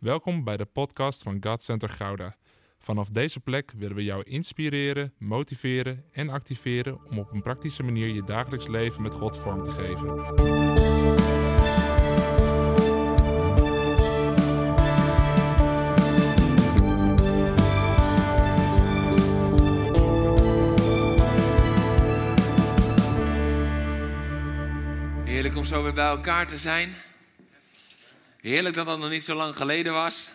Welkom bij de podcast van God Center Gouda. Vanaf deze plek willen we jou inspireren, motiveren en activeren om op een praktische manier je dagelijks leven met God vorm te geven. Heerlijk om zo weer bij elkaar te zijn. Heerlijk dat dat nog niet zo lang geleden was.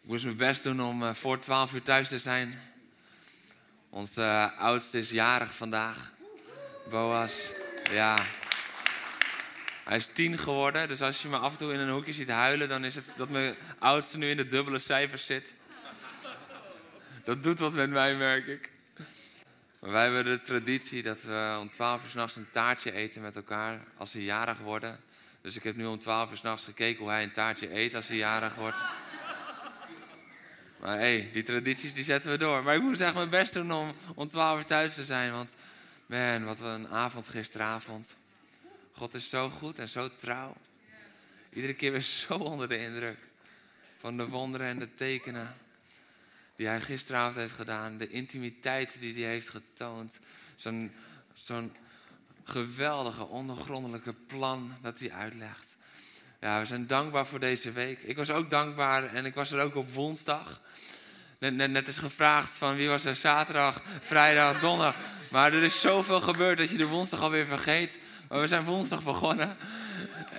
Ik moest mijn best doen om eh, voor 12 uur thuis te zijn. Onze eh, oudste is jarig vandaag. Boas. Ja. Hij is tien geworden, dus als je me af en toe in een hoekje ziet huilen, dan is het dat mijn oudste nu in de dubbele cijfers zit. Dat doet wat met mij, merk ik. Wij hebben de traditie dat we om 12 uur s'nachts een taartje eten met elkaar als ze jarig worden. Dus ik heb nu om 12 uur s'nachts gekeken hoe hij een taartje eet als hij jarig wordt. Maar hé, hey, die tradities die zetten we door. Maar ik moet echt mijn best doen om om 12 uur thuis te zijn. Want man, wat een avond gisteravond. God is zo goed en zo trouw. Iedere keer weer zo onder de indruk van de wonderen en de tekenen die hij gisteravond heeft gedaan. De intimiteit die hij heeft getoond. Zo'n zo'n geweldige, ondergrondelijke plan dat hij uitlegt. Ja, we zijn dankbaar voor deze week. Ik was ook dankbaar en ik was er ook op woensdag. Net, net, is gevraagd van wie was er zaterdag, vrijdag, donderdag. Maar er is zoveel gebeurd dat je de woensdag alweer vergeet. Maar we zijn woensdag begonnen.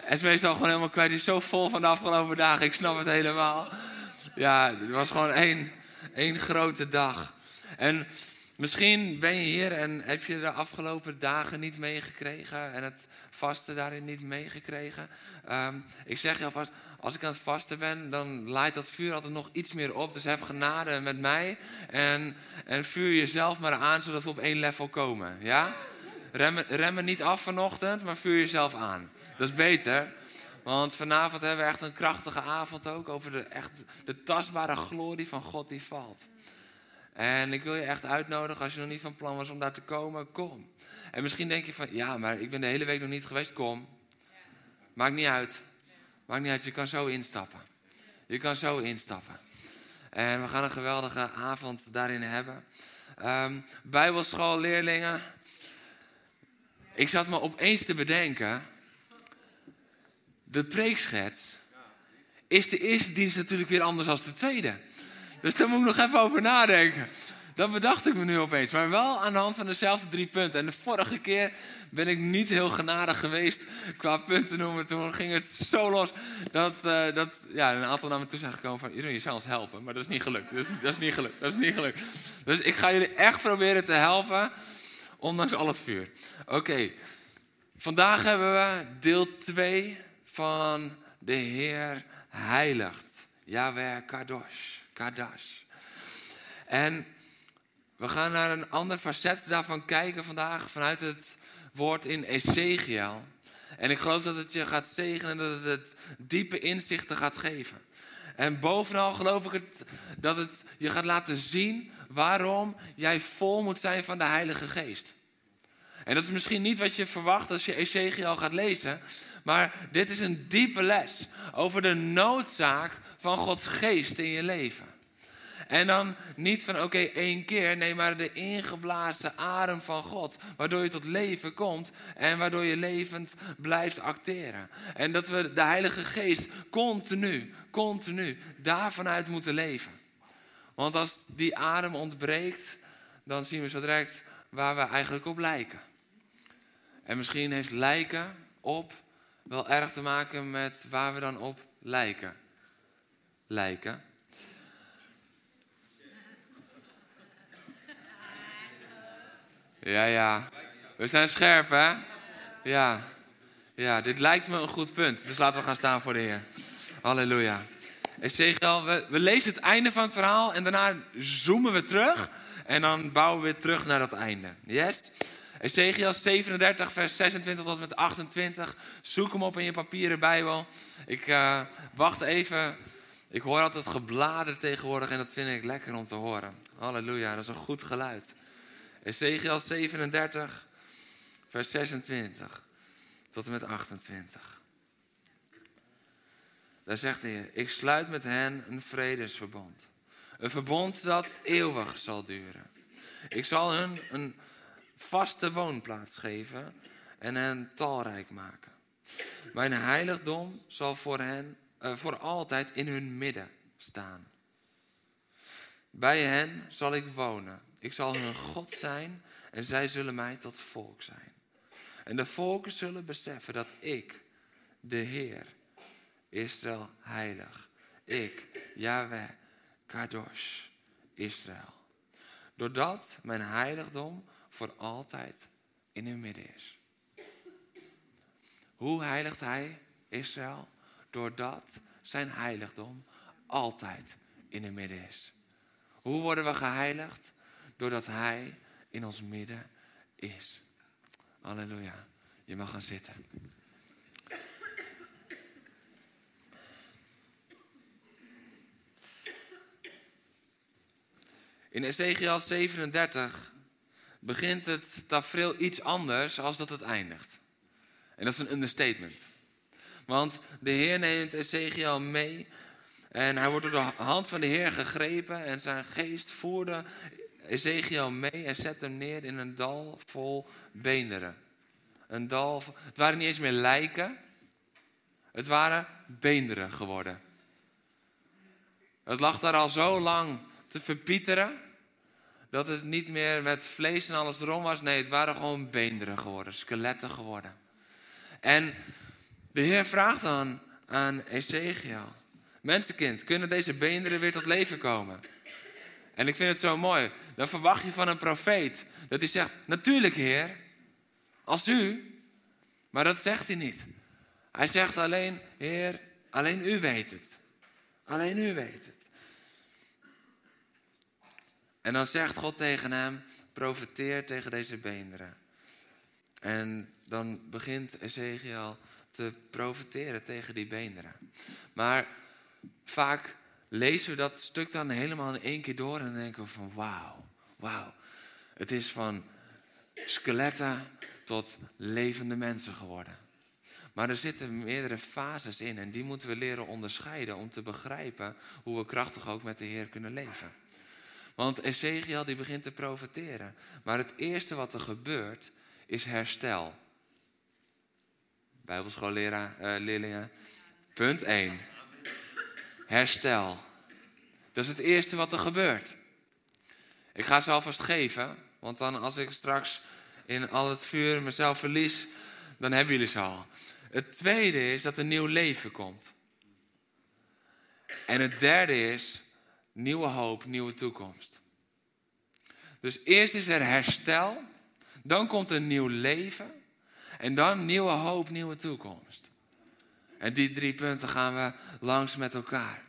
En is meestal gewoon helemaal kwijt. Die is zo vol van de afgelopen dagen. Ik snap het helemaal. Ja, het was gewoon één, één grote dag. En misschien ben je hier en heb je de afgelopen dagen niet meegekregen. En het vasten daarin niet meegekregen. Um, ik zeg je alvast, als ik aan het vasten ben, dan laait dat vuur altijd nog iets meer op. Dus heb genade met mij. En, en vuur jezelf maar aan, zodat we op één level komen. Ja? Remmen, remmen niet af vanochtend, maar vuur jezelf aan. Dat is beter. Want vanavond hebben we echt een krachtige avond ook over de, echt, de tastbare glorie van God die valt. En ik wil je echt uitnodigen, als je nog niet van plan was om daar te komen, kom. En misschien denk je van, ja, maar ik ben de hele week nog niet geweest, kom. Maakt niet uit. Maakt niet uit, je kan zo instappen. Je kan zo instappen. En we gaan een geweldige avond daarin hebben. Um, Bijbelschoolleerlingen. Ik zat me opeens te bedenken. De preekschets is de eerste dienst natuurlijk weer anders dan de tweede. Dus daar moet ik nog even over nadenken. Dat bedacht ik me nu opeens. Maar wel aan de hand van dezelfde drie punten. En de vorige keer ben ik niet heel genadig geweest qua punten noemen. Toen ging het zo los dat, uh, dat ja, een aantal naar me toe zijn gekomen van... Jeroen, je zou ons helpen. Maar dat is niet gelukt. Dat is, dat is niet gelukt. Dat is niet gelukt. Dus ik ga jullie echt proberen te helpen. Ondanks al het vuur. Oké. Vandaag hebben we deel 2 van de Heer heiligt. Yahweh Kadosh. Kadash. En we gaan naar een ander facet daarvan kijken vandaag vanuit het woord in Ezekiel. En ik geloof dat het je gaat zegenen, dat het het diepe inzichten gaat geven. En bovenal geloof ik het, dat het je gaat laten zien waarom jij vol moet zijn van de Heilige Geest. En dat is misschien niet wat je verwacht als je Ezekiel gaat lezen. Maar dit is een diepe les over de noodzaak van Gods geest in je leven. En dan niet van oké, één keer. Nee, maar de ingeblazen adem van God. Waardoor je tot leven komt en waardoor je levend blijft acteren. En dat we de Heilige Geest continu, continu daarvanuit moeten leven. Want als die adem ontbreekt, dan zien we zo direct waar we eigenlijk op lijken. En misschien heeft lijken op wel erg te maken met waar we dan op lijken. Lijken. Ja, ja. We zijn scherp, hè? Ja. Ja, dit lijkt me een goed punt. Dus laten we gaan staan voor de Heer. Halleluja. Ezekiel, we, we lezen het einde van het verhaal en daarna zoomen we terug. En dan bouwen we weer terug naar dat einde. Yes? Ezekiel 37, vers 26 tot met 28. Zoek hem op in je papieren Bijbel. Ik uh, wacht even. Ik hoor altijd geblader tegenwoordig en dat vind ik lekker om te horen. Halleluja, dat is een goed geluid. Ezekiel 37, vers 26 tot en met 28. daar zegt de Heer, ik sluit met hen een vredesverbond. Een verbond dat eeuwig zal duren. Ik zal hun een vaste woonplaats geven en hen talrijk maken. Mijn heiligdom zal voor hen uh, voor altijd in hun midden staan. Bij hen zal ik wonen. Ik zal hun God zijn en zij zullen mij tot volk zijn. En de volken zullen beseffen dat ik, de Heer, Israël heilig, ik, Yahweh, Kadosh, Israël. Doordat mijn heiligdom voor altijd in hun midden is. Hoe heiligt hij Israël? Doordat zijn heiligdom altijd in hun midden is. Hoe worden we geheiligd? Doordat hij in ons midden is. Halleluja. Je mag gaan zitten. In Ezekiel 37 begint het tafereel iets anders als dat het eindigt. En dat is een understatement. Want de Heer neemt Ezekiel mee en hij wordt door de hand van de Heer gegrepen en zijn geest voerde Ezekiel mee en zet hem neer in een dal vol beenderen. Een dal, het waren niet eens meer lijken, het waren beenderen geworden. Het lag daar al zo lang te verpieteren dat het niet meer met vlees en alles erom was. Nee, het waren gewoon beenderen geworden, skeletten geworden. En de Heer vraagt dan aan Ezekiel: Mensenkind, kunnen deze beenderen weer tot leven komen? En ik vind het zo mooi. Dan verwacht je van een profeet dat hij zegt: Natuurlijk, Heer, als u. Maar dat zegt hij niet. Hij zegt alleen: Heer, alleen u weet het. Alleen u weet het. En dan zegt God tegen hem: profeteer tegen deze beenderen. En dan begint Ezekiel te profeteren tegen die beenderen. Maar vaak lezen we dat stuk dan helemaal in één keer door en denken we van wauw, wauw. Het is van skeletten tot levende mensen geworden. Maar er zitten meerdere fases in en die moeten we leren onderscheiden om te begrijpen hoe we krachtig ook met de Heer kunnen leven. Want Ezekiel die begint te profeteren. Maar het eerste wat er gebeurt is herstel. Bijbelschoolleraar, uh, Punt 1. Herstel. Dat is het eerste wat er gebeurt. Ik ga ze alvast geven, want dan als ik straks in al het vuur mezelf verlies, dan hebben jullie ze al. Het tweede is dat er nieuw leven komt. En het derde is nieuwe hoop, nieuwe toekomst. Dus eerst is er herstel, dan komt een nieuw leven en dan nieuwe hoop, nieuwe toekomst. En die drie punten gaan we langs met elkaar.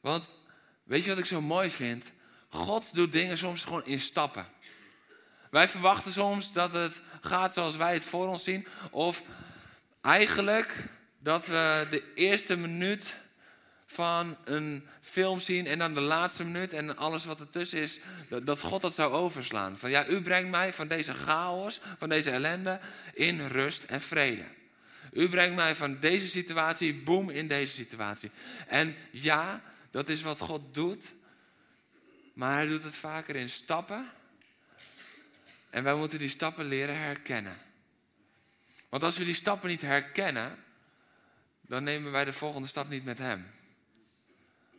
Want weet je wat ik zo mooi vind? God doet dingen soms gewoon in stappen. Wij verwachten soms dat het gaat zoals wij het voor ons zien. Of eigenlijk dat we de eerste minuut van een film zien en dan de laatste minuut en alles wat ertussen is, dat God dat zou overslaan. Van ja, u brengt mij van deze chaos, van deze ellende, in rust en vrede. U brengt mij van deze situatie, boem, in deze situatie. En ja, dat is wat God doet, maar hij doet het vaker in stappen. En wij moeten die stappen leren herkennen. Want als we die stappen niet herkennen, dan nemen wij de volgende stap niet met hem.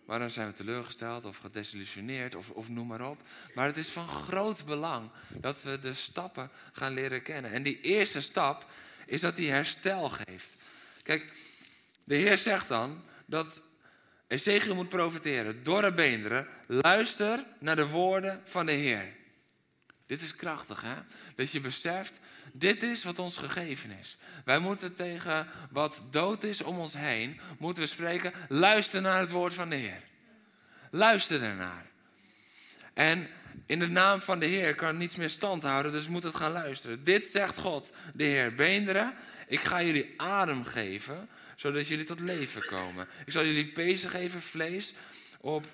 Maar dan zijn we teleurgesteld of gedesillusioneerd of, of noem maar op. Maar het is van groot belang dat we de stappen gaan leren kennen. En die eerste stap is dat hij herstel geeft. Kijk, de Heer zegt dan dat Ezekiel moet profiteren. Dorre beenderen, luister naar de woorden van de Heer. Dit is krachtig, hè? Dat je beseft, dit is wat ons gegeven is. Wij moeten tegen wat dood is om ons heen, moeten we spreken, luister naar het woord van de Heer. Luister ernaar. En in de naam van de Heer kan niets meer stand houden, dus moet het gaan luisteren. Dit zegt God, de Heer. Beenderen, ik ga jullie adem geven, zodat jullie tot leven komen. Ik zal jullie pezen geven, vlees, op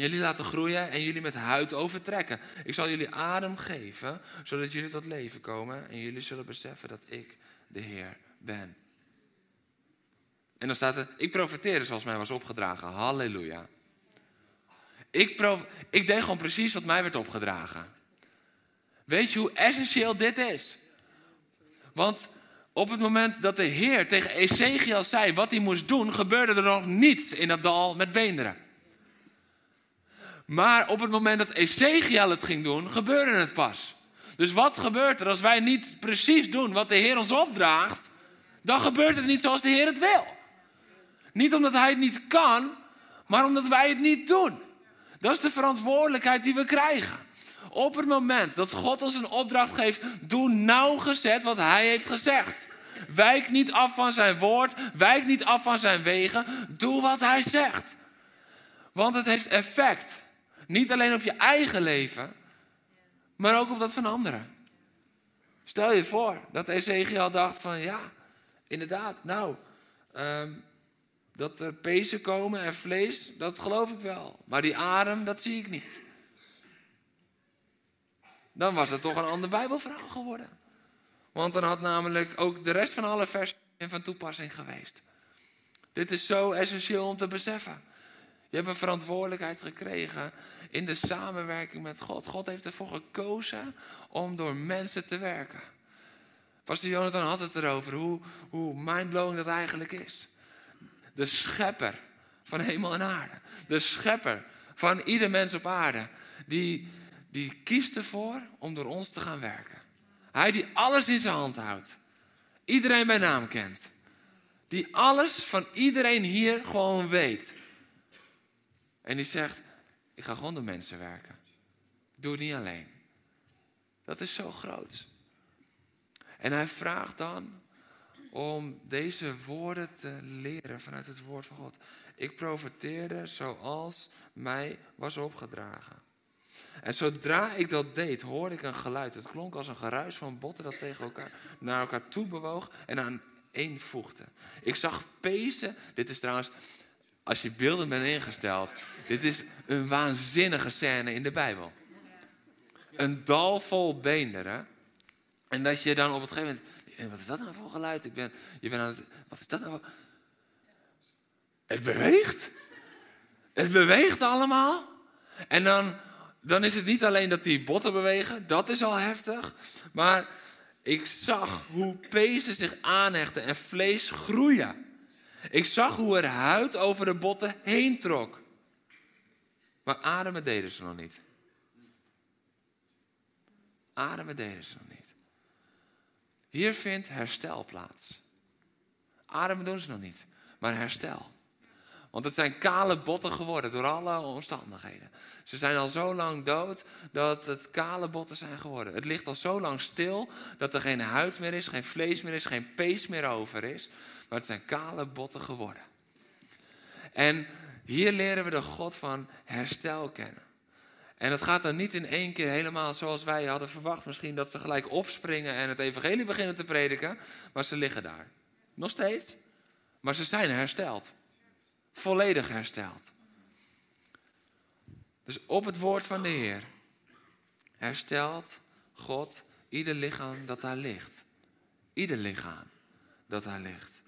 jullie laten groeien en jullie met huid overtrekken. Ik zal jullie adem geven, zodat jullie tot leven komen en jullie zullen beseffen dat ik de Heer ben. En dan staat er, ik profeteerde zoals mij was opgedragen. Halleluja. Ik, prof, ik deed gewoon precies wat mij werd opgedragen. Weet je hoe essentieel dit is? Want op het moment dat de Heer tegen Ezekiel zei wat hij moest doen, gebeurde er nog niets in dat dal met beenderen. Maar op het moment dat Ezekiel het ging doen, gebeurde het pas. Dus wat gebeurt er als wij niet precies doen wat de Heer ons opdraagt? Dan gebeurt het niet zoals de Heer het wil. Niet omdat Hij het niet kan, maar omdat wij het niet doen. Dat is de verantwoordelijkheid die we krijgen. Op het moment dat God ons een opdracht geeft, doe nauwgezet wat Hij heeft gezegd. Wijk niet af van zijn woord, wijk niet af van zijn wegen. Doe wat Hij zegt. Want het heeft effect. Niet alleen op je eigen leven, maar ook op dat van anderen. Stel je voor dat Ezekiel dacht van ja, inderdaad, nou, ehm, dat er pezen komen en vlees, dat geloof ik wel. Maar die adem, dat zie ik niet. Dan was het toch een ander Bijbelverhaal geworden. Want dan had namelijk ook de rest van alle versen van toepassing geweest. Dit is zo essentieel om te beseffen. Je hebt een verantwoordelijkheid gekregen in de samenwerking met God. God heeft ervoor gekozen om door mensen te werken. Pastor Jonathan had het erover, hoe, hoe mindblowing dat eigenlijk is. De schepper van hemel en aarde. De schepper van ieder mens op aarde. Die, die kiest ervoor om door ons te gaan werken. Hij die alles in zijn hand houdt. Iedereen bij naam kent. Die alles van iedereen hier gewoon weet. En die zegt, ik ga gewoon door mensen werken. doe het niet alleen. Dat is zo groot. En hij vraagt dan om deze woorden te leren vanuit het woord van God. Ik profeteerde zoals mij was opgedragen. En zodra ik dat deed, hoorde ik een geluid. Het klonk als een geruis van botten dat tegen elkaar naar elkaar toe bewoog en aan één voegde. Ik zag pezen. Dit is trouwens, als je beelden bent ingesteld, dit is een waanzinnige scène in de Bijbel. Een dal vol beenderen. En dat je dan op het gegeven moment. Wat is dat nou voor geluid? Ik ben, je bent aan het. Wat is dat nou? Het beweegt. Het beweegt allemaal. En dan, dan is het niet alleen dat die botten bewegen, dat is al heftig. Maar ik zag hoe pezen zich aanhechten en vlees groeien. Ik zag hoe er huid over de botten heen trok. Maar ademen deden ze nog niet. Ademen deden ze nog niet. Hier vindt herstel plaats. Ademen doen ze nog niet, maar herstel. Want het zijn kale botten geworden door alle omstandigheden. Ze zijn al zo lang dood dat het kale botten zijn geworden. Het ligt al zo lang stil dat er geen huid meer is, geen vlees meer is, geen pees meer over is. Maar het zijn kale botten geworden. En hier leren we de God van herstel kennen. En het gaat dan niet in één keer helemaal zoals wij hadden verwacht. Misschien dat ze gelijk opspringen en het evangelie beginnen te prediken. Maar ze liggen daar. Nog steeds. Maar ze zijn hersteld. Volledig hersteld. Dus op het woord van de Heer herstelt God ieder lichaam dat daar ligt. Ieder lichaam dat daar ligt.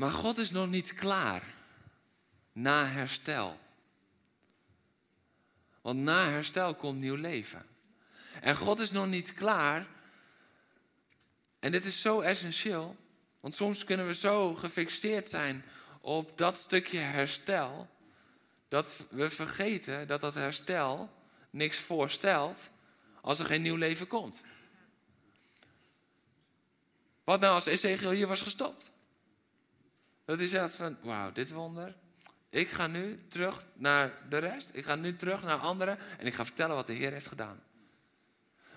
Maar God is nog niet klaar na herstel. Want na herstel komt nieuw leven. En God is nog niet klaar. En dit is zo essentieel. Want soms kunnen we zo gefixeerd zijn op dat stukje herstel. Dat we vergeten dat dat herstel niks voorstelt als er geen nieuw leven komt. Wat nou als Ezekiel hier was gestopt? Dat hij zegt van, wauw, dit wonder. Ik ga nu terug naar de rest. Ik ga nu terug naar anderen. En ik ga vertellen wat de Heer heeft gedaan.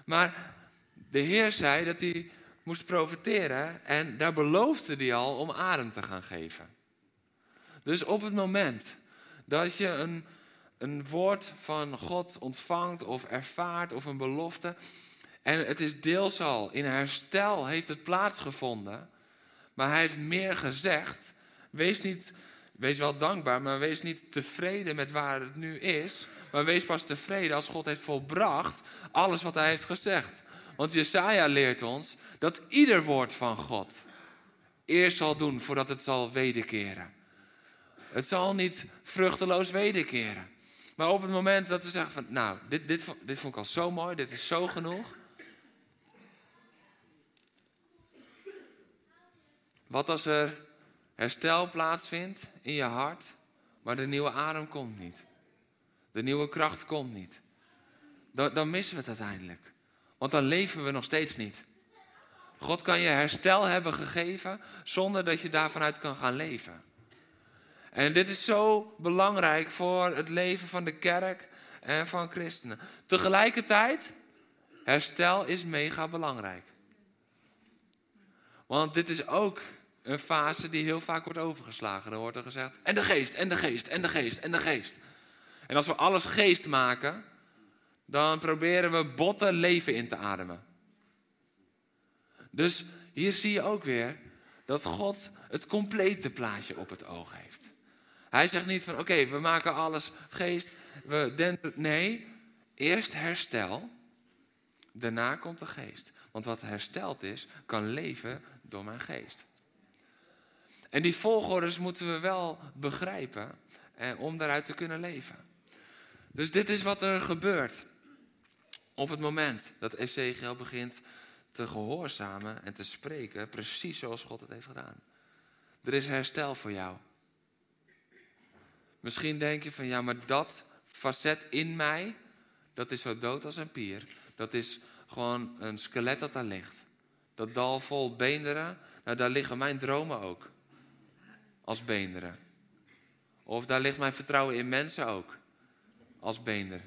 Maar de Heer zei dat hij moest profiteren. En daar beloofde hij al om adem te gaan geven. Dus op het moment dat je een, een woord van God ontvangt of ervaart of een belofte. En het is deels al in herstel heeft het plaatsgevonden. Maar hij heeft meer gezegd. Wees niet, wees wel dankbaar, maar wees niet tevreden met waar het nu is. Maar wees pas tevreden als God heeft volbracht alles wat hij heeft gezegd. Want Jesaja leert ons dat ieder woord van God eerst zal doen voordat het zal wederkeren. Het zal niet vruchteloos wederkeren. Maar op het moment dat we zeggen van, nou, dit, dit, dit vond ik al zo mooi, dit is zo genoeg. Wat als er herstel plaatsvindt in je hart, maar de nieuwe adem komt niet? De nieuwe kracht komt niet. Dan, dan missen we het uiteindelijk. Want dan leven we nog steeds niet. God kan je herstel hebben gegeven zonder dat je daarvanuit kan gaan leven. En dit is zo belangrijk voor het leven van de kerk en van christenen. Tegelijkertijd, herstel is mega belangrijk. Want dit is ook een fase die heel vaak wordt overgeslagen. Dan wordt er gezegd, en de geest, en de geest, en de geest, en de geest. En als we alles geest maken, dan proberen we botten leven in te ademen. Dus hier zie je ook weer dat God het complete plaatje op het oog heeft. Hij zegt niet van oké, we maken alles geest. We denken, nee, eerst herstel, daarna komt de geest. Want wat hersteld is, kan leven door mijn geest. En die volgordes moeten we wel begrijpen eh, om daaruit te kunnen leven. Dus dit is wat er gebeurt op het moment dat Ezekiel begint te gehoorzamen en te spreken, precies zoals God het heeft gedaan. Er is herstel voor jou. Misschien denk je van ja, maar dat facet in mij, dat is zo dood als een pier. Dat is gewoon een skelet dat daar ligt. Dat dal vol beenderen, nou, daar liggen mijn dromen ook. Als beenderen. Of daar ligt mijn vertrouwen in mensen ook. Als beender.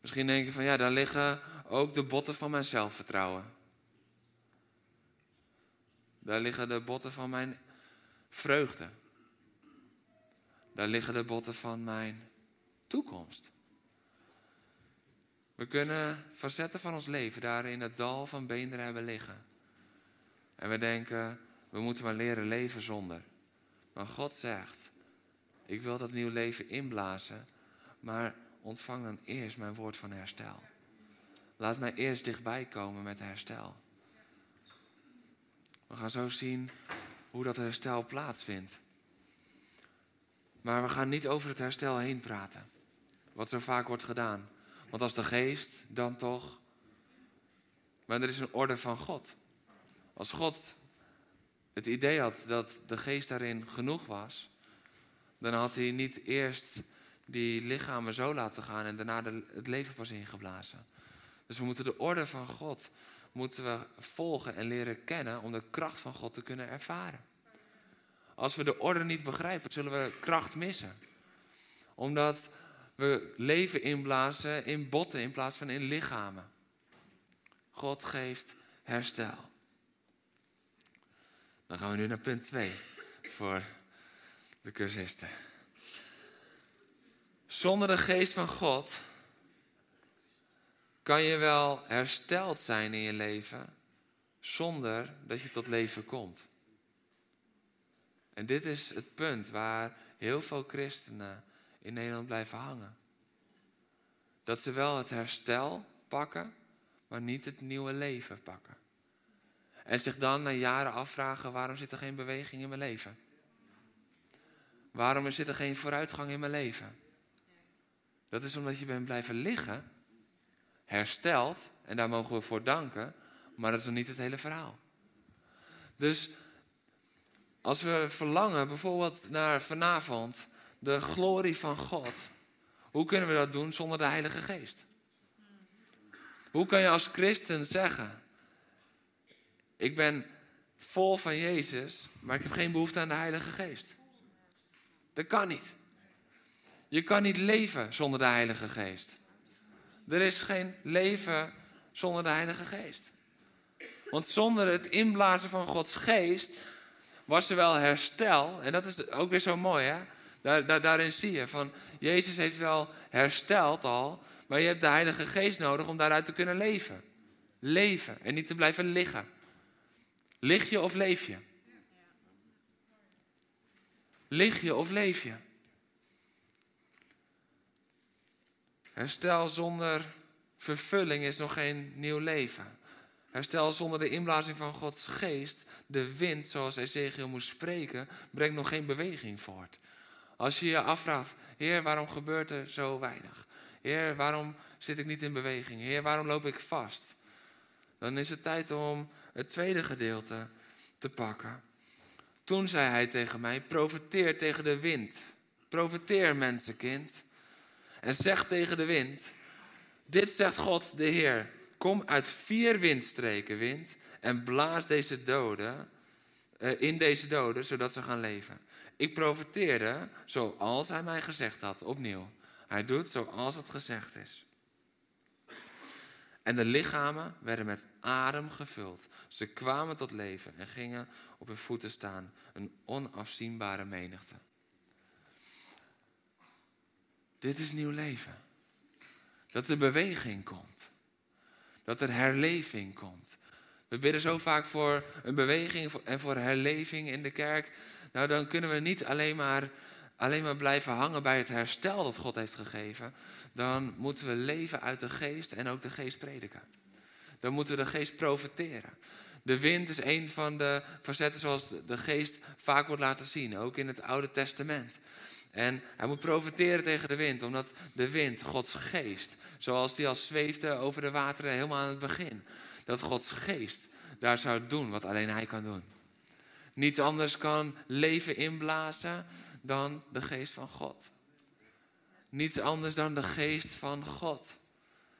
Misschien denk je van ja, daar liggen ook de botten van mijn zelfvertrouwen. Daar liggen de botten van mijn vreugde. Daar liggen de botten van mijn toekomst. We kunnen facetten van ons leven daar in het dal van beenderen hebben liggen. En we denken, we moeten maar leren leven zonder. Maar God zegt, ik wil dat nieuw leven inblazen, maar ontvang dan eerst mijn woord van herstel. Laat mij eerst dichtbij komen met herstel. We gaan zo zien hoe dat herstel plaatsvindt. Maar we gaan niet over het herstel heen praten. Wat zo vaak wordt gedaan. Want als de geest, dan toch. Maar er is een orde van God. Als God het idee had dat de geest daarin genoeg was, dan had hij niet eerst die lichamen zo laten gaan en daarna het leven pas ingeblazen. Dus we moeten de orde van God moeten we volgen en leren kennen om de kracht van God te kunnen ervaren. Als we de orde niet begrijpen, zullen we kracht missen. Omdat we leven inblazen in botten in plaats van in lichamen. God geeft herstel. Dan gaan we nu naar punt 2 voor de cursisten. Zonder de geest van God kan je wel hersteld zijn in je leven zonder dat je tot leven komt. En dit is het punt waar heel veel christenen in Nederland blijven hangen. Dat ze wel het herstel pakken, maar niet het nieuwe leven pakken. En zich dan na jaren afvragen: waarom zit er geen beweging in mijn leven? Waarom zit er geen vooruitgang in mijn leven? Dat is omdat je bent blijven liggen, hersteld, en daar mogen we voor danken, maar dat is nog niet het hele verhaal. Dus als we verlangen bijvoorbeeld naar vanavond de glorie van God, hoe kunnen we dat doen zonder de Heilige Geest? Hoe kan je als christen zeggen, ik ben vol van Jezus, maar ik heb geen behoefte aan de Heilige Geest? Dat kan niet. Je kan niet leven zonder de Heilige Geest. Er is geen leven zonder de Heilige Geest. Want zonder het inblazen van Gods Geest was er wel herstel. En dat is ook weer zo mooi, hè? Daar, daar, daarin zie je van, Jezus heeft wel hersteld al, maar je hebt de Heilige Geest nodig om daaruit te kunnen leven. Leven en niet te blijven liggen. Lig je of leef je? Lig je of leef je? Herstel zonder vervulling is nog geen nieuw leven. Herstel zonder de inblazing van Gods geest, de wind, zoals Ezekiel moest spreken, brengt nog geen beweging voort. Als je je afvraagt, Heer, waarom gebeurt er zo weinig? Heer, waarom zit ik niet in beweging? Heer, waarom loop ik vast? Dan is het tijd om het tweede gedeelte te pakken. Toen zei hij tegen mij: profeteer tegen de wind. Profeteer, mensenkind. En zeg tegen de wind: Dit zegt God de Heer. Kom uit vier windstreken, wind, en blaas deze doden, uh, in deze doden, zodat ze gaan leven. Ik profeteerde zoals hij mij gezegd had, opnieuw. Hij doet zoals het gezegd is. En de lichamen werden met adem gevuld. Ze kwamen tot leven en gingen op hun voeten staan, een onafzienbare menigte. Dit is nieuw leven. Dat er beweging komt. Dat er herleving komt. We bidden zo vaak voor een beweging en voor herleving in de kerk. Nou, dan kunnen we niet alleen maar, alleen maar blijven hangen bij het herstel dat God heeft gegeven. Dan moeten we leven uit de geest en ook de geest prediken. Dan moeten we de geest profiteren. De wind is een van de facetten zoals de geest vaak wordt laten zien, ook in het Oude Testament. En hij moet profiteren tegen de wind, omdat de wind, Gods geest, zoals die al zweefde over de wateren helemaal aan het begin, dat Gods geest daar zou doen wat alleen hij kan doen. Niets anders kan leven inblazen dan de geest van God. Niets anders dan de geest van God.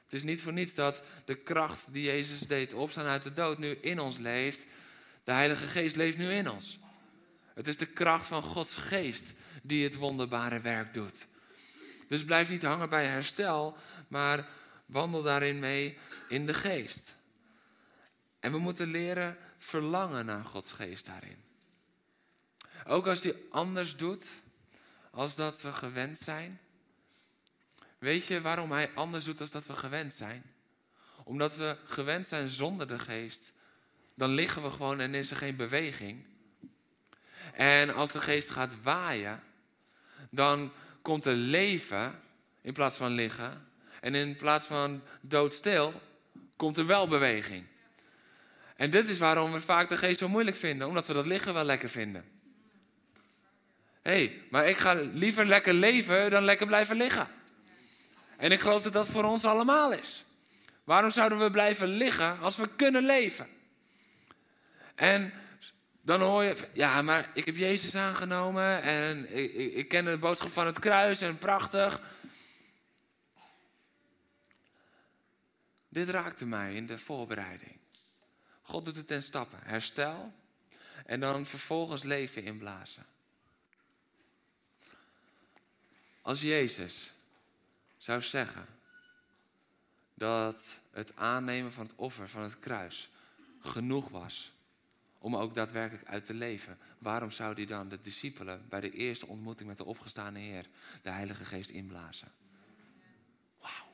Het is niet voor niets dat de kracht die Jezus deed opstaan uit de dood nu in ons leeft. De Heilige Geest leeft nu in ons. Het is de kracht van Gods geest die het wonderbare werk doet. Dus blijf niet hangen bij herstel, maar wandel daarin mee in de geest. En we moeten leren verlangen naar Gods geest daarin. Ook als die anders doet als dat we gewend zijn. Weet je waarom hij anders doet als dat we gewend zijn? Omdat we gewend zijn zonder de geest. Dan liggen we gewoon en is er geen beweging. En als de geest gaat waaien, dan komt er leven in plaats van liggen. En in plaats van doodstil komt er wel beweging. En dit is waarom we vaak de geest zo moeilijk vinden, omdat we dat liggen wel lekker vinden. Hé, hey, maar ik ga liever lekker leven dan lekker blijven liggen. En ik geloof dat dat voor ons allemaal is. Waarom zouden we blijven liggen als we kunnen leven? En dan hoor je, ja, maar ik heb Jezus aangenomen en ik, ik, ik ken de boodschap van het kruis en prachtig. Dit raakte mij in de voorbereiding. God doet het in stappen. Herstel en dan vervolgens leven inblazen. Als Jezus zou zeggen dat het aannemen van het offer van het kruis genoeg was om ook daadwerkelijk uit te leven, waarom zou hij dan de discipelen bij de eerste ontmoeting met de opgestane Heer de Heilige Geest inblazen? Wauw.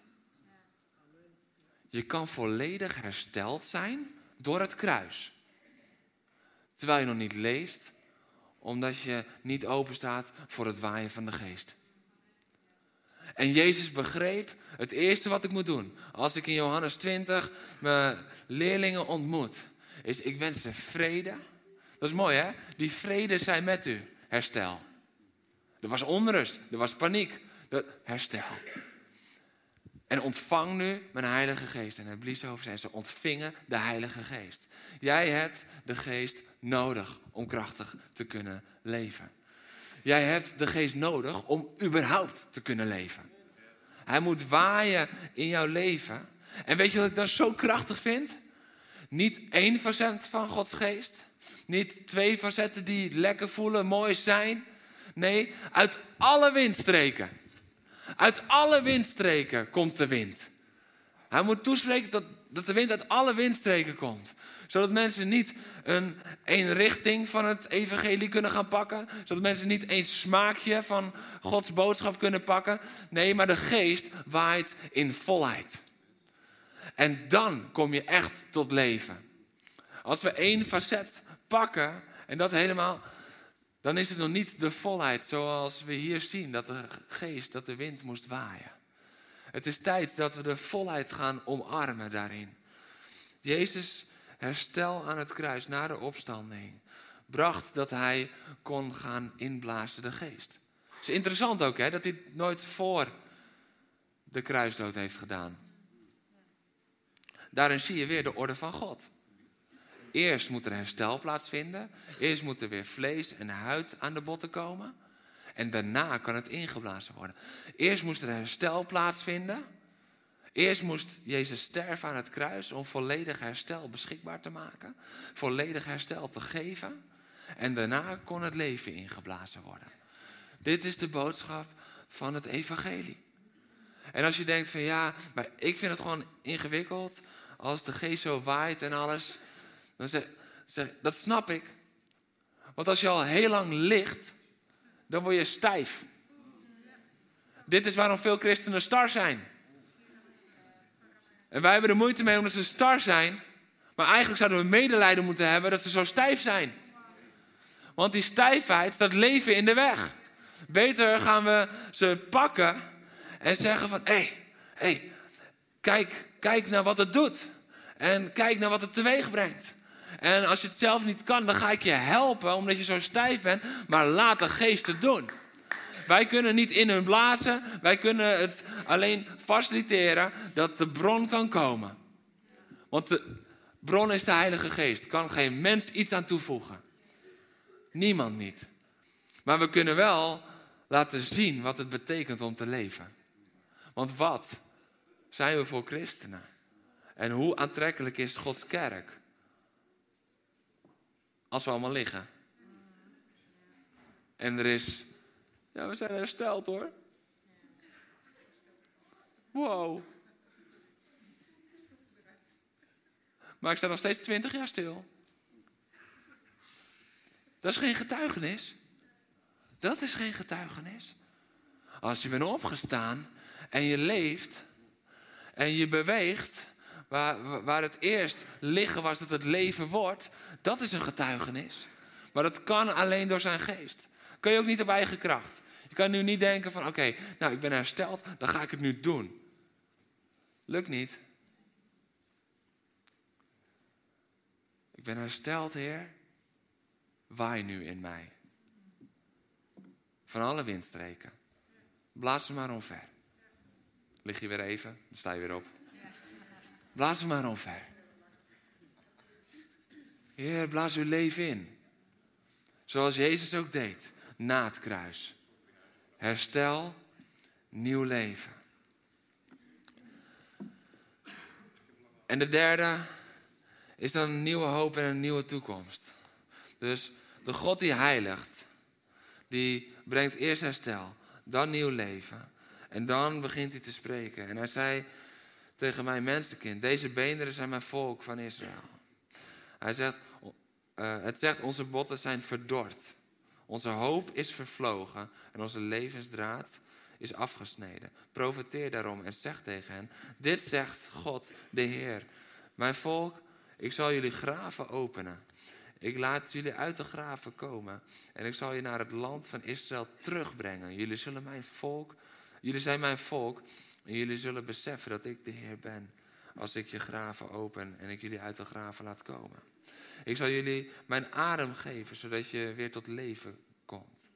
Je kan volledig hersteld zijn door het kruis. Terwijl je nog niet leeft, omdat je niet open staat voor het waaien van de geest. En Jezus begreep, het eerste wat ik moet doen, als ik in Johannes 20 mijn leerlingen ontmoet, is ik wens ze vrede. Dat is mooi hè? Die vrede zijn met u, herstel. Er was onrust, er was paniek, herstel. En ontvang nu mijn Heilige Geest. En hij blies over zijn, ze ontvingen de Heilige Geest. Jij hebt de Geest nodig om krachtig te kunnen leven. Jij hebt de Geest nodig om überhaupt te kunnen leven. Hij moet waaien in jouw leven. En weet je wat ik dan zo krachtig vind? Niet één facet van Gods Geest. Niet twee facetten die lekker voelen, mooi zijn. Nee, uit alle windstreken. Uit alle windstreken komt de wind. Hij moet toespreken dat, dat de wind uit alle windstreken komt. Zodat mensen niet een, een richting van het evangelie kunnen gaan pakken. Zodat mensen niet een smaakje van Gods boodschap kunnen pakken. Nee, maar de geest waait in volheid. En dan kom je echt tot leven. Als we één facet pakken en dat helemaal dan is het nog niet de volheid zoals we hier zien, dat de geest, dat de wind moest waaien. Het is tijd dat we de volheid gaan omarmen daarin. Jezus herstel aan het kruis na de opstanding bracht dat hij kon gaan inblazen de geest. Het is interessant ook hè, dat hij nooit voor de kruisdood heeft gedaan. Daarin zie je weer de orde van God. Eerst moet er herstel plaatsvinden. Eerst moet er weer vlees en huid aan de botten komen. En daarna kan het ingeblazen worden. Eerst moest er herstel plaatsvinden. Eerst moest Jezus sterven aan het kruis om volledig herstel beschikbaar te maken. Volledig herstel te geven. En daarna kon het leven ingeblazen worden. Dit is de boodschap van het evangelie. En als je denkt van ja, maar ik vind het gewoon ingewikkeld. Als de geest zo waait en alles. Dan zeg, zeg dat snap ik. Want als je al heel lang ligt, dan word je stijf. Dit is waarom veel christenen star zijn. En wij hebben er moeite mee omdat ze star zijn. Maar eigenlijk zouden we medelijden moeten hebben dat ze zo stijf zijn. Want die stijfheid staat leven in de weg. Beter gaan we ze pakken en zeggen van... Hé, hey, hey, kijk, kijk naar wat het doet. En kijk naar wat het teweeg brengt. En als je het zelf niet kan, dan ga ik je helpen omdat je zo stijf bent. Maar laat de geest het doen. Wij kunnen niet in hun blazen. Wij kunnen het alleen faciliteren dat de bron kan komen. Want de bron is de Heilige Geest. Kan geen mens iets aan toevoegen. Niemand niet. Maar we kunnen wel laten zien wat het betekent om te leven. Want wat zijn we voor christenen? En hoe aantrekkelijk is Gods kerk? Als we allemaal liggen. En er is, ja, we zijn hersteld hoor. Wow. Maar ik sta nog steeds twintig jaar stil. Dat is geen getuigenis. Dat is geen getuigenis. Als je bent opgestaan en je leeft en je beweegt, waar, waar het eerst liggen was dat het leven wordt, dat is een getuigenis. Maar dat kan alleen door zijn geest. Kun je ook niet op eigen kracht. Je kan nu niet denken van oké, nou ik ben hersteld, dan ga ik het nu doen. Lukt niet. Ik ben hersteld, Heer waai nu in mij. Van alle windstreken. Blaas ze maar omver. Lig je weer even, dan sta je weer op. Blaas ze maar omver. Heer, blaas uw leven in. Zoals Jezus ook deed, na het kruis. Herstel, nieuw leven. En de derde is dan een nieuwe hoop en een nieuwe toekomst. Dus de God die heiligt, die brengt eerst herstel, dan nieuw leven. En dan begint hij te spreken. En hij zei tegen mij, mensenkind, deze beenderen zijn mijn volk van Israël. Hij zegt, uh, het zegt, onze botten zijn verdord. Onze hoop is vervlogen en onze levensdraad is afgesneden. Profeteer daarom en zeg tegen hen, dit zegt God, de Heer. Mijn volk, ik zal jullie graven openen ik laat jullie uit de graven komen en ik zal je naar het land van Israël terugbrengen. Jullie zullen mijn volk, jullie zijn mijn volk en jullie zullen beseffen dat ik de Heer ben. Als ik je graven open en ik jullie uit de graven laat komen. Ik zal jullie mijn adem geven, zodat je weer tot leven komt.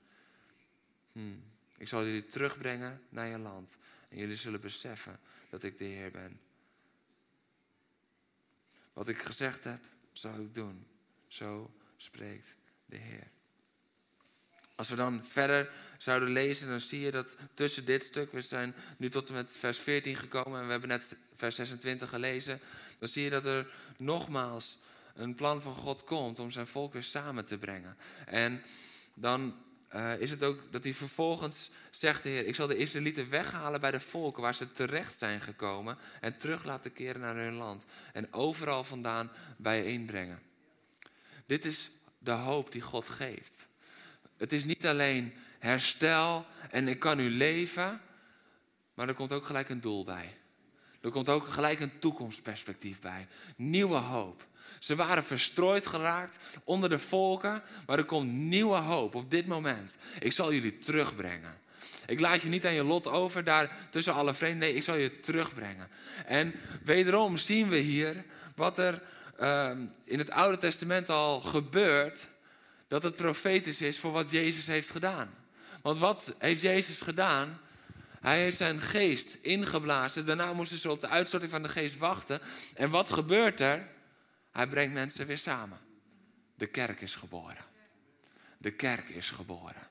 Hmm. Ik zal jullie terugbrengen naar je land. En jullie zullen beseffen dat ik de Heer ben. Wat ik gezegd heb, zal ik doen. Zo spreekt de Heer. Als we dan verder zouden lezen, dan zie je dat tussen dit stuk, we zijn nu tot en met vers 14 gekomen en we hebben net vers 26 gelezen, dan zie je dat er nogmaals een plan van God komt om zijn volk weer samen te brengen. En dan uh, is het ook dat hij vervolgens zegt, de Heer, ik zal de Israëlieten weghalen bij de volken waar ze terecht zijn gekomen en terug laten keren naar hun land en overal vandaan bijeenbrengen. Dit is de hoop die God geeft. Het is niet alleen herstel en ik kan nu leven, maar er komt ook gelijk een doel bij. Er komt ook gelijk een toekomstperspectief bij. Nieuwe hoop. Ze waren verstrooid geraakt onder de volken, maar er komt nieuwe hoop op dit moment. Ik zal jullie terugbrengen. Ik laat je niet aan je lot over daar tussen alle vreemden. Nee, ik zal je terugbrengen. En wederom zien we hier wat er ehm, in het Oude Testament al gebeurt dat het profetisch is voor wat Jezus heeft gedaan. Want wat heeft Jezus gedaan? Hij heeft zijn geest ingeblazen. Daarna moesten ze op de uitstorting van de geest wachten. En wat gebeurt er? Hij brengt mensen weer samen. De kerk is geboren. De kerk is geboren.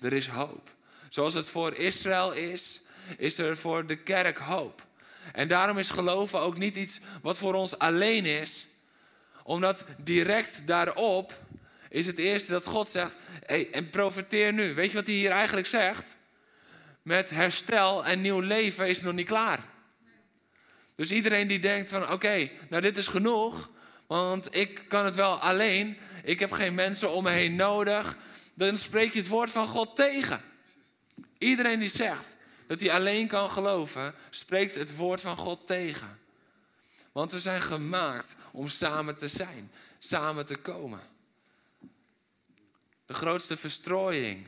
Er is hoop. Zoals het voor Israël is, is er voor de kerk hoop. En daarom is geloven ook niet iets wat voor ons alleen is. Omdat direct daarop is het eerste dat God zegt: hey, en profiteer nu. Weet je wat hij hier eigenlijk zegt? Met herstel en nieuw leven is nog niet klaar. Dus iedereen die denkt van oké, nou dit is genoeg, want ik kan het wel alleen, ik heb geen mensen om me heen nodig, dan spreek je het woord van God tegen. Iedereen die zegt dat hij alleen kan geloven, spreekt het woord van God tegen. Want we zijn gemaakt om samen te zijn, samen te komen. De grootste verstrooiing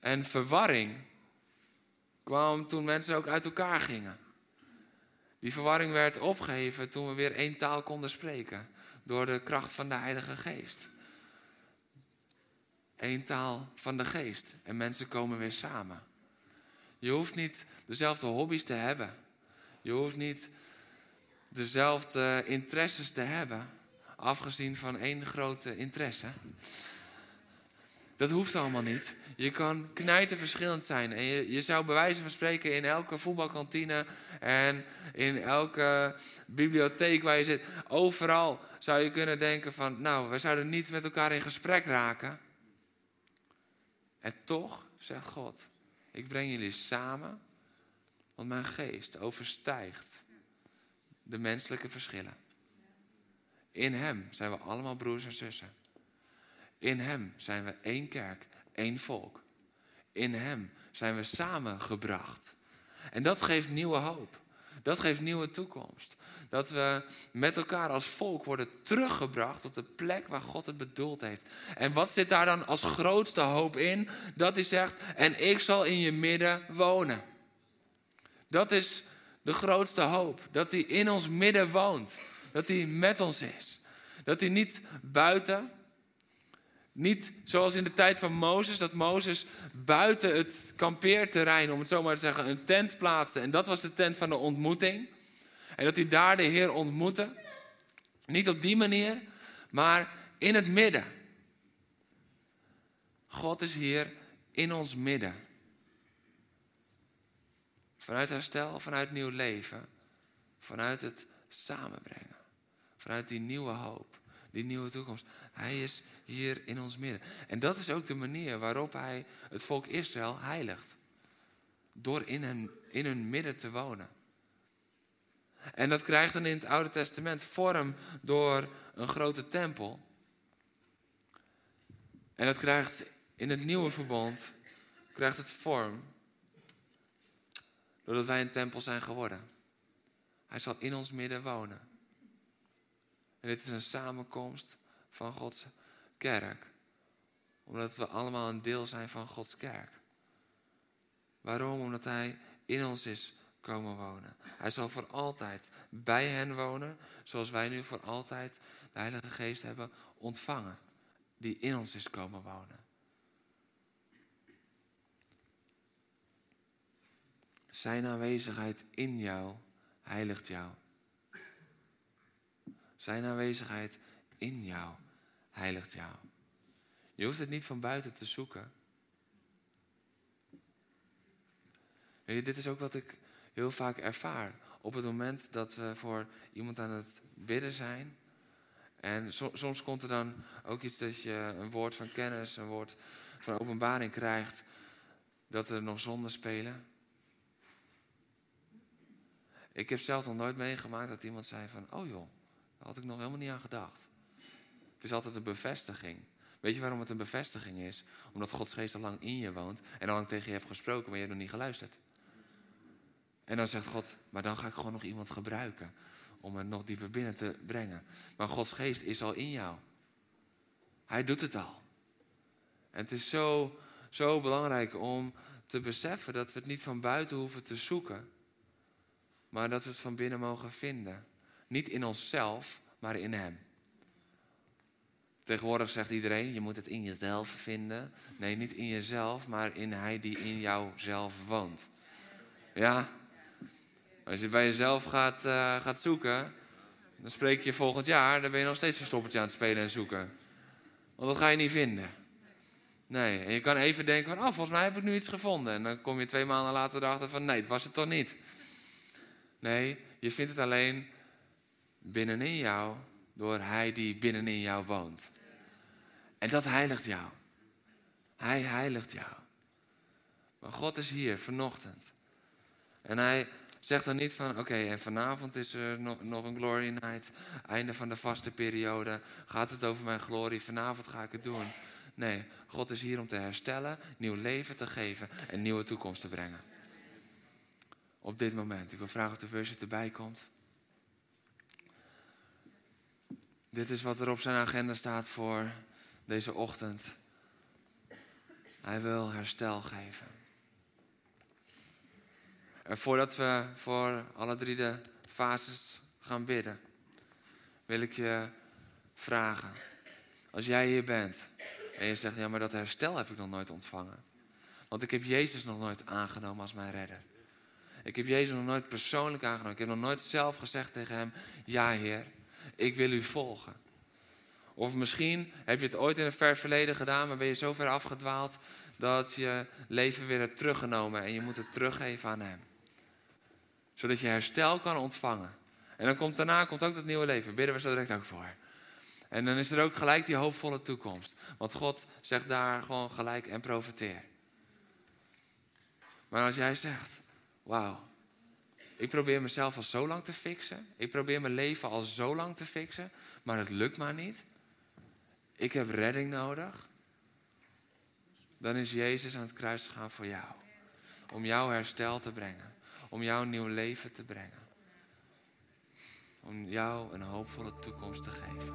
en verwarring kwam toen mensen ook uit elkaar gingen. Die verwarring werd opgeheven toen we weer één taal konden spreken. Door de kracht van de Heilige Geest. Eén taal van de Geest. En mensen komen weer samen. Je hoeft niet dezelfde hobby's te hebben. Je hoeft niet dezelfde interesses te hebben. Afgezien van één grote interesse. Dat hoeft allemaal niet. Je kan knijten verschillend zijn. En je, je zou bij wijze van spreken in elke voetbalkantine en in elke bibliotheek waar je zit, overal zou je kunnen denken van, nou, we zouden niet met elkaar in gesprek raken. En toch, zegt God, ik breng jullie samen, want mijn geest overstijgt de menselijke verschillen. In Hem zijn we allemaal broers en zussen. In Hem zijn we één kerk, één volk. In Hem zijn we samengebracht. En dat geeft nieuwe hoop. Dat geeft nieuwe toekomst. Dat we met elkaar als volk worden teruggebracht op de plek waar God het bedoeld heeft. En wat zit daar dan als grootste hoop in? Dat hij zegt, en ik zal in je midden wonen. Dat is de grootste hoop. Dat hij in ons midden woont. Dat hij met ons is. Dat hij niet buiten, niet zoals in de tijd van Mozes, dat Mozes buiten het kampeerterrein, om het zo maar te zeggen, een tent plaatste. En dat was de tent van de ontmoeting. En dat hij daar de Heer ontmoette. Niet op die manier, maar in het midden. God is hier in ons midden. Vanuit herstel, vanuit nieuw leven. Vanuit het samenbrengen. Vanuit die nieuwe hoop, die nieuwe toekomst. Hij is hier in ons midden. En dat is ook de manier waarop hij het volk Israël heiligt. Door in hun, in hun midden te wonen. En dat krijgt dan in het Oude Testament vorm door een grote tempel. En dat krijgt in het Nieuwe Verbond krijgt het vorm doordat wij een tempel zijn geworden. Hij zal in ons midden wonen. En dit is een samenkomst van Gods kerk. Omdat we allemaal een deel zijn van Gods kerk. Waarom? Omdat Hij in ons is komen wonen. Hij zal voor altijd bij hen wonen, zoals wij nu voor altijd de Heilige Geest hebben ontvangen, die in ons is komen wonen. Zijn aanwezigheid in jou heiligt jou. Zijn aanwezigheid in jou heiligt jou. Je hoeft het niet van buiten te zoeken. Je, dit is ook wat ik heel vaak ervaar. Op het moment dat we voor iemand aan het bidden zijn. En soms komt er dan ook iets dat je een woord van kennis, een woord van openbaring krijgt. Dat er nog zonden spelen. Ik heb zelf nog nooit meegemaakt dat iemand zei van, oh joh, had ik nog helemaal niet aan gedacht. Het is altijd een bevestiging. Weet je waarom het een bevestiging is? Omdat Gods geest al lang in je woont en al lang tegen je heeft gesproken, maar je hebt nog niet geluisterd. En dan zegt God, maar dan ga ik gewoon nog iemand gebruiken om het nog dieper binnen te brengen. Maar Gods geest is al in jou. Hij doet het al. En het is zo, zo belangrijk om te beseffen dat we het niet van buiten hoeven te zoeken, maar dat we het van binnen mogen vinden. Niet in onszelf, maar in Hem. Tegenwoordig zegt iedereen, je moet het in jezelf vinden. Nee, niet in jezelf, maar in Hij die in jou zelf woont. Ja, als je bij jezelf gaat, uh, gaat zoeken, dan spreek je volgend jaar, dan ben je nog steeds verstoppertje aan het spelen en zoeken. Want dat ga je niet vinden. Nee, en je kan even denken van, oh, volgens mij heb ik nu iets gevonden. En dan kom je twee maanden later erachter van, nee, het was het toch niet. Nee, je vindt het alleen binnenin jou, door Hij die binnenin jou woont. En dat heiligt jou. Hij heiligt jou. Maar God is hier vanochtend. En hij zegt dan niet van, oké, en vanavond is er nog, nog een glory night. Einde van de vaste periode. Gaat het over mijn glorie? Vanavond ga ik het doen. Nee, God is hier om te herstellen, nieuw leven te geven en nieuwe toekomst te brengen. Op dit moment. Ik wil vragen of de versie erbij komt. Dit is wat er op zijn agenda staat voor deze ochtend. Hij wil herstel geven. En voordat we voor alle drie de fases gaan bidden, wil ik je vragen. Als jij hier bent en je zegt, ja maar dat herstel heb ik nog nooit ontvangen. Want ik heb Jezus nog nooit aangenomen als mijn redder. Ik heb Jezus nog nooit persoonlijk aangenomen. Ik heb nog nooit zelf gezegd tegen hem, ja Heer, ik wil u volgen. Of misschien heb je het ooit in een ver verleden gedaan, maar ben je zo ver afgedwaald dat je leven weer hebt teruggenomen en je moet het teruggeven aan Hem. Zodat je herstel kan ontvangen. En dan komt daarna komt ook dat nieuwe leven. Bidden we zo direct ook voor. En dan is er ook gelijk die hoopvolle toekomst. Want God zegt daar gewoon gelijk en profiteer. Maar als jij zegt, wauw, ik probeer mezelf al zo lang te fixen. Ik probeer mijn leven al zo lang te fixen, maar het lukt maar niet. Ik heb redding nodig. Dan is Jezus aan het kruis gegaan voor jou. Om jouw herstel te brengen. Om jouw nieuw leven te brengen. Om jou een hoopvolle toekomst te geven.